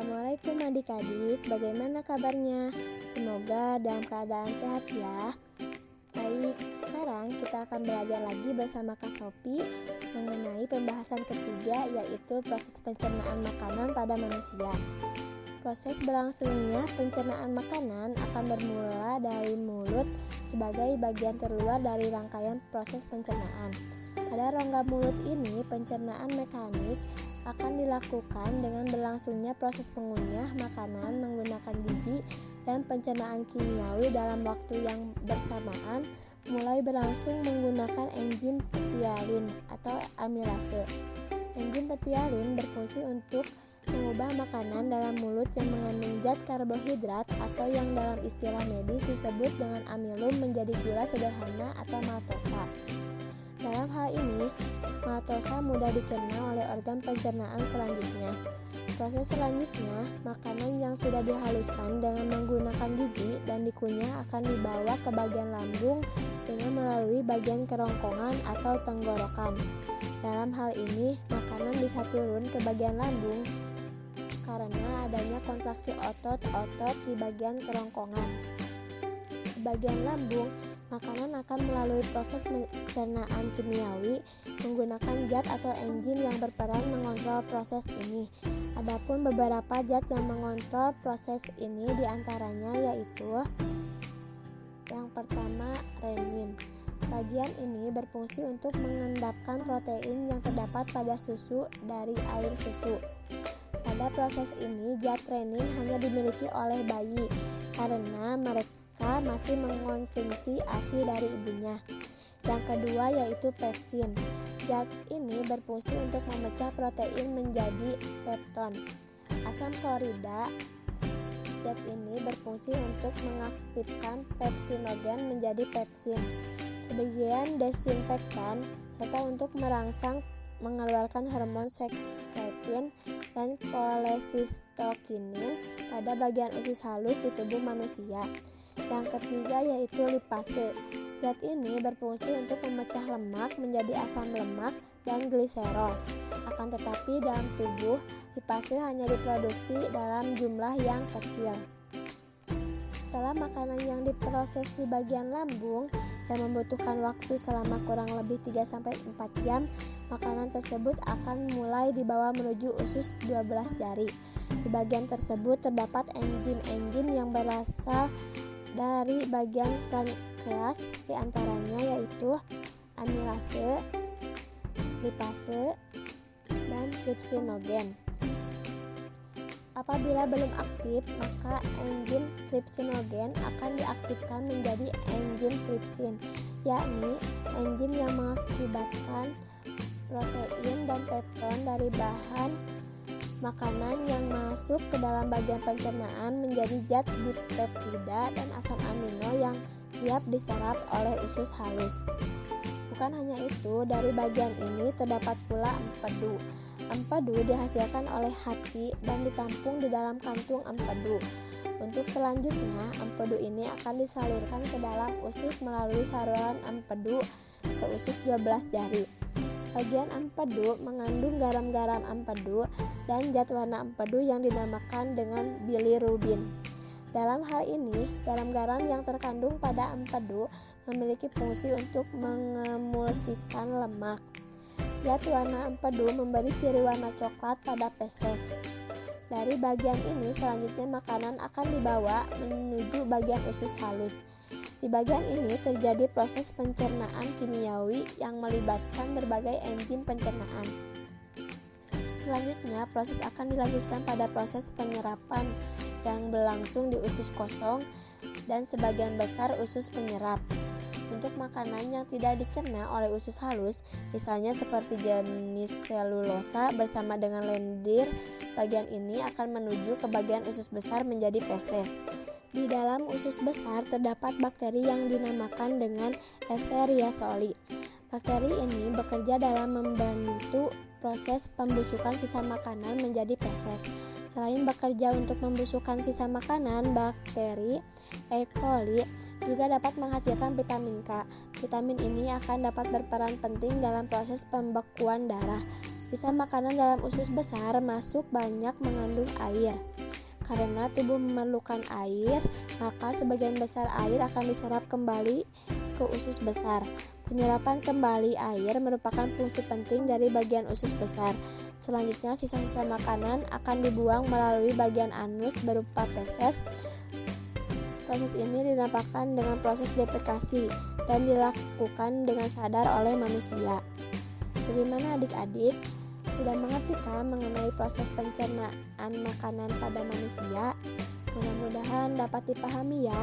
Assalamualaikum adik-adik, bagaimana kabarnya? Semoga dalam keadaan sehat ya. Baik, sekarang kita akan belajar lagi bersama Kak Sopi mengenai pembahasan ketiga yaitu proses pencernaan makanan pada manusia. Proses berlangsungnya pencernaan makanan akan bermula dari mulut sebagai bagian terluar dari rangkaian proses pencernaan. Pada rongga mulut ini, pencernaan mekanik akan dilakukan dengan berlangsungnya proses pengunyah makanan menggunakan gigi dan pencernaan kimiawi dalam waktu yang bersamaan mulai berlangsung menggunakan enzim petialin atau amilase. Enzim petialin berfungsi untuk mengubah makanan dalam mulut yang mengandung zat karbohidrat atau yang dalam istilah medis disebut dengan amilum menjadi gula sederhana atau maltosa. Dalam hal ini, maltosa mudah dicerna oleh organ pencernaan selanjutnya. Proses selanjutnya, makanan yang sudah dihaluskan dengan menggunakan gigi dan dikunyah akan dibawa ke bagian lambung dengan melalui bagian kerongkongan atau tenggorokan. Dalam hal ini, makanan bisa turun ke bagian lambung karena adanya kontraksi otot-otot di bagian kerongkongan. Bagian lambung, makanan akan melalui proses pencernaan kimiawi menggunakan zat atau enzim yang berperan mengontrol proses ini. Adapun beberapa zat yang mengontrol proses ini di antaranya yaitu yang pertama renin. Bagian ini berfungsi untuk mengendapkan protein yang terdapat pada susu dari air susu. Pada proses ini, zat renin hanya dimiliki oleh bayi karena mereka mereka masih mengonsumsi ASI dari ibunya. Yang kedua yaitu pepsin. Zat ini berfungsi untuk memecah protein menjadi pepton. Asam klorida Zat ini berfungsi untuk mengaktifkan pepsinogen menjadi pepsin. Sebagian desinfektan serta untuk merangsang mengeluarkan hormon sekretin dan kolesistokinin pada bagian usus halus di tubuh manusia. Yang ketiga yaitu lipase. Zat ini berfungsi untuk memecah lemak menjadi asam lemak dan gliserol. Akan tetapi dalam tubuh, lipase hanya diproduksi dalam jumlah yang kecil. Setelah makanan yang diproses di bagian lambung yang membutuhkan waktu selama kurang lebih 3-4 jam, makanan tersebut akan mulai dibawa menuju usus 12 jari. Di bagian tersebut terdapat enzim-enzim yang berasal dari bagian pankreas di antaranya yaitu amilase, lipase, dan tripsinogen. Apabila belum aktif, maka enzim tripsinogen akan diaktifkan menjadi enzim tripsin, yakni enzim yang mengakibatkan protein dan pepton dari bahan Makanan yang masuk ke dalam bagian pencernaan menjadi zat dipeptida dan asam amino yang siap diserap oleh usus halus. Bukan hanya itu, dari bagian ini terdapat pula empedu. Empedu dihasilkan oleh hati dan ditampung di dalam kantung empedu. Untuk selanjutnya, empedu ini akan disalurkan ke dalam usus melalui saluran empedu ke usus 12 jari. Bagian empedu mengandung garam-garam empedu dan zat warna empedu yang dinamakan dengan bilirubin. Dalam hal ini, garam-garam yang terkandung pada empedu memiliki fungsi untuk mengemulsikan lemak. Zat warna empedu memberi ciri warna coklat pada feses. Dari bagian ini, selanjutnya makanan akan dibawa menuju bagian usus halus. Di bagian ini terjadi proses pencernaan kimiawi yang melibatkan berbagai enzim pencernaan. Selanjutnya, proses akan dilanjutkan pada proses penyerapan yang berlangsung di usus kosong dan sebagian besar usus penyerap. Untuk makanan yang tidak dicerna oleh usus halus, misalnya seperti jenis selulosa bersama dengan lendir, bagian ini akan menuju ke bagian usus besar menjadi feses. Di dalam usus besar terdapat bakteri yang dinamakan dengan Escherichia coli. Bakteri ini bekerja dalam membantu proses pembusukan sisa makanan menjadi feses. Selain bekerja untuk membusukkan sisa makanan, bakteri E. coli juga dapat menghasilkan vitamin K. Vitamin ini akan dapat berperan penting dalam proses pembekuan darah. Sisa makanan dalam usus besar masuk banyak mengandung air. Karena tubuh memerlukan air, maka sebagian besar air akan diserap kembali ke usus besar. Penyerapan kembali air merupakan fungsi penting dari bagian usus besar. Selanjutnya, sisa-sisa makanan akan dibuang melalui bagian anus berupa feses. Proses ini dinamakan dengan proses deprekasi dan dilakukan dengan sadar oleh manusia. Bagaimana adik-adik? Sudah mengertikah mengenai proses pencernaan makanan pada manusia? Mudah-mudahan dapat dipahami ya.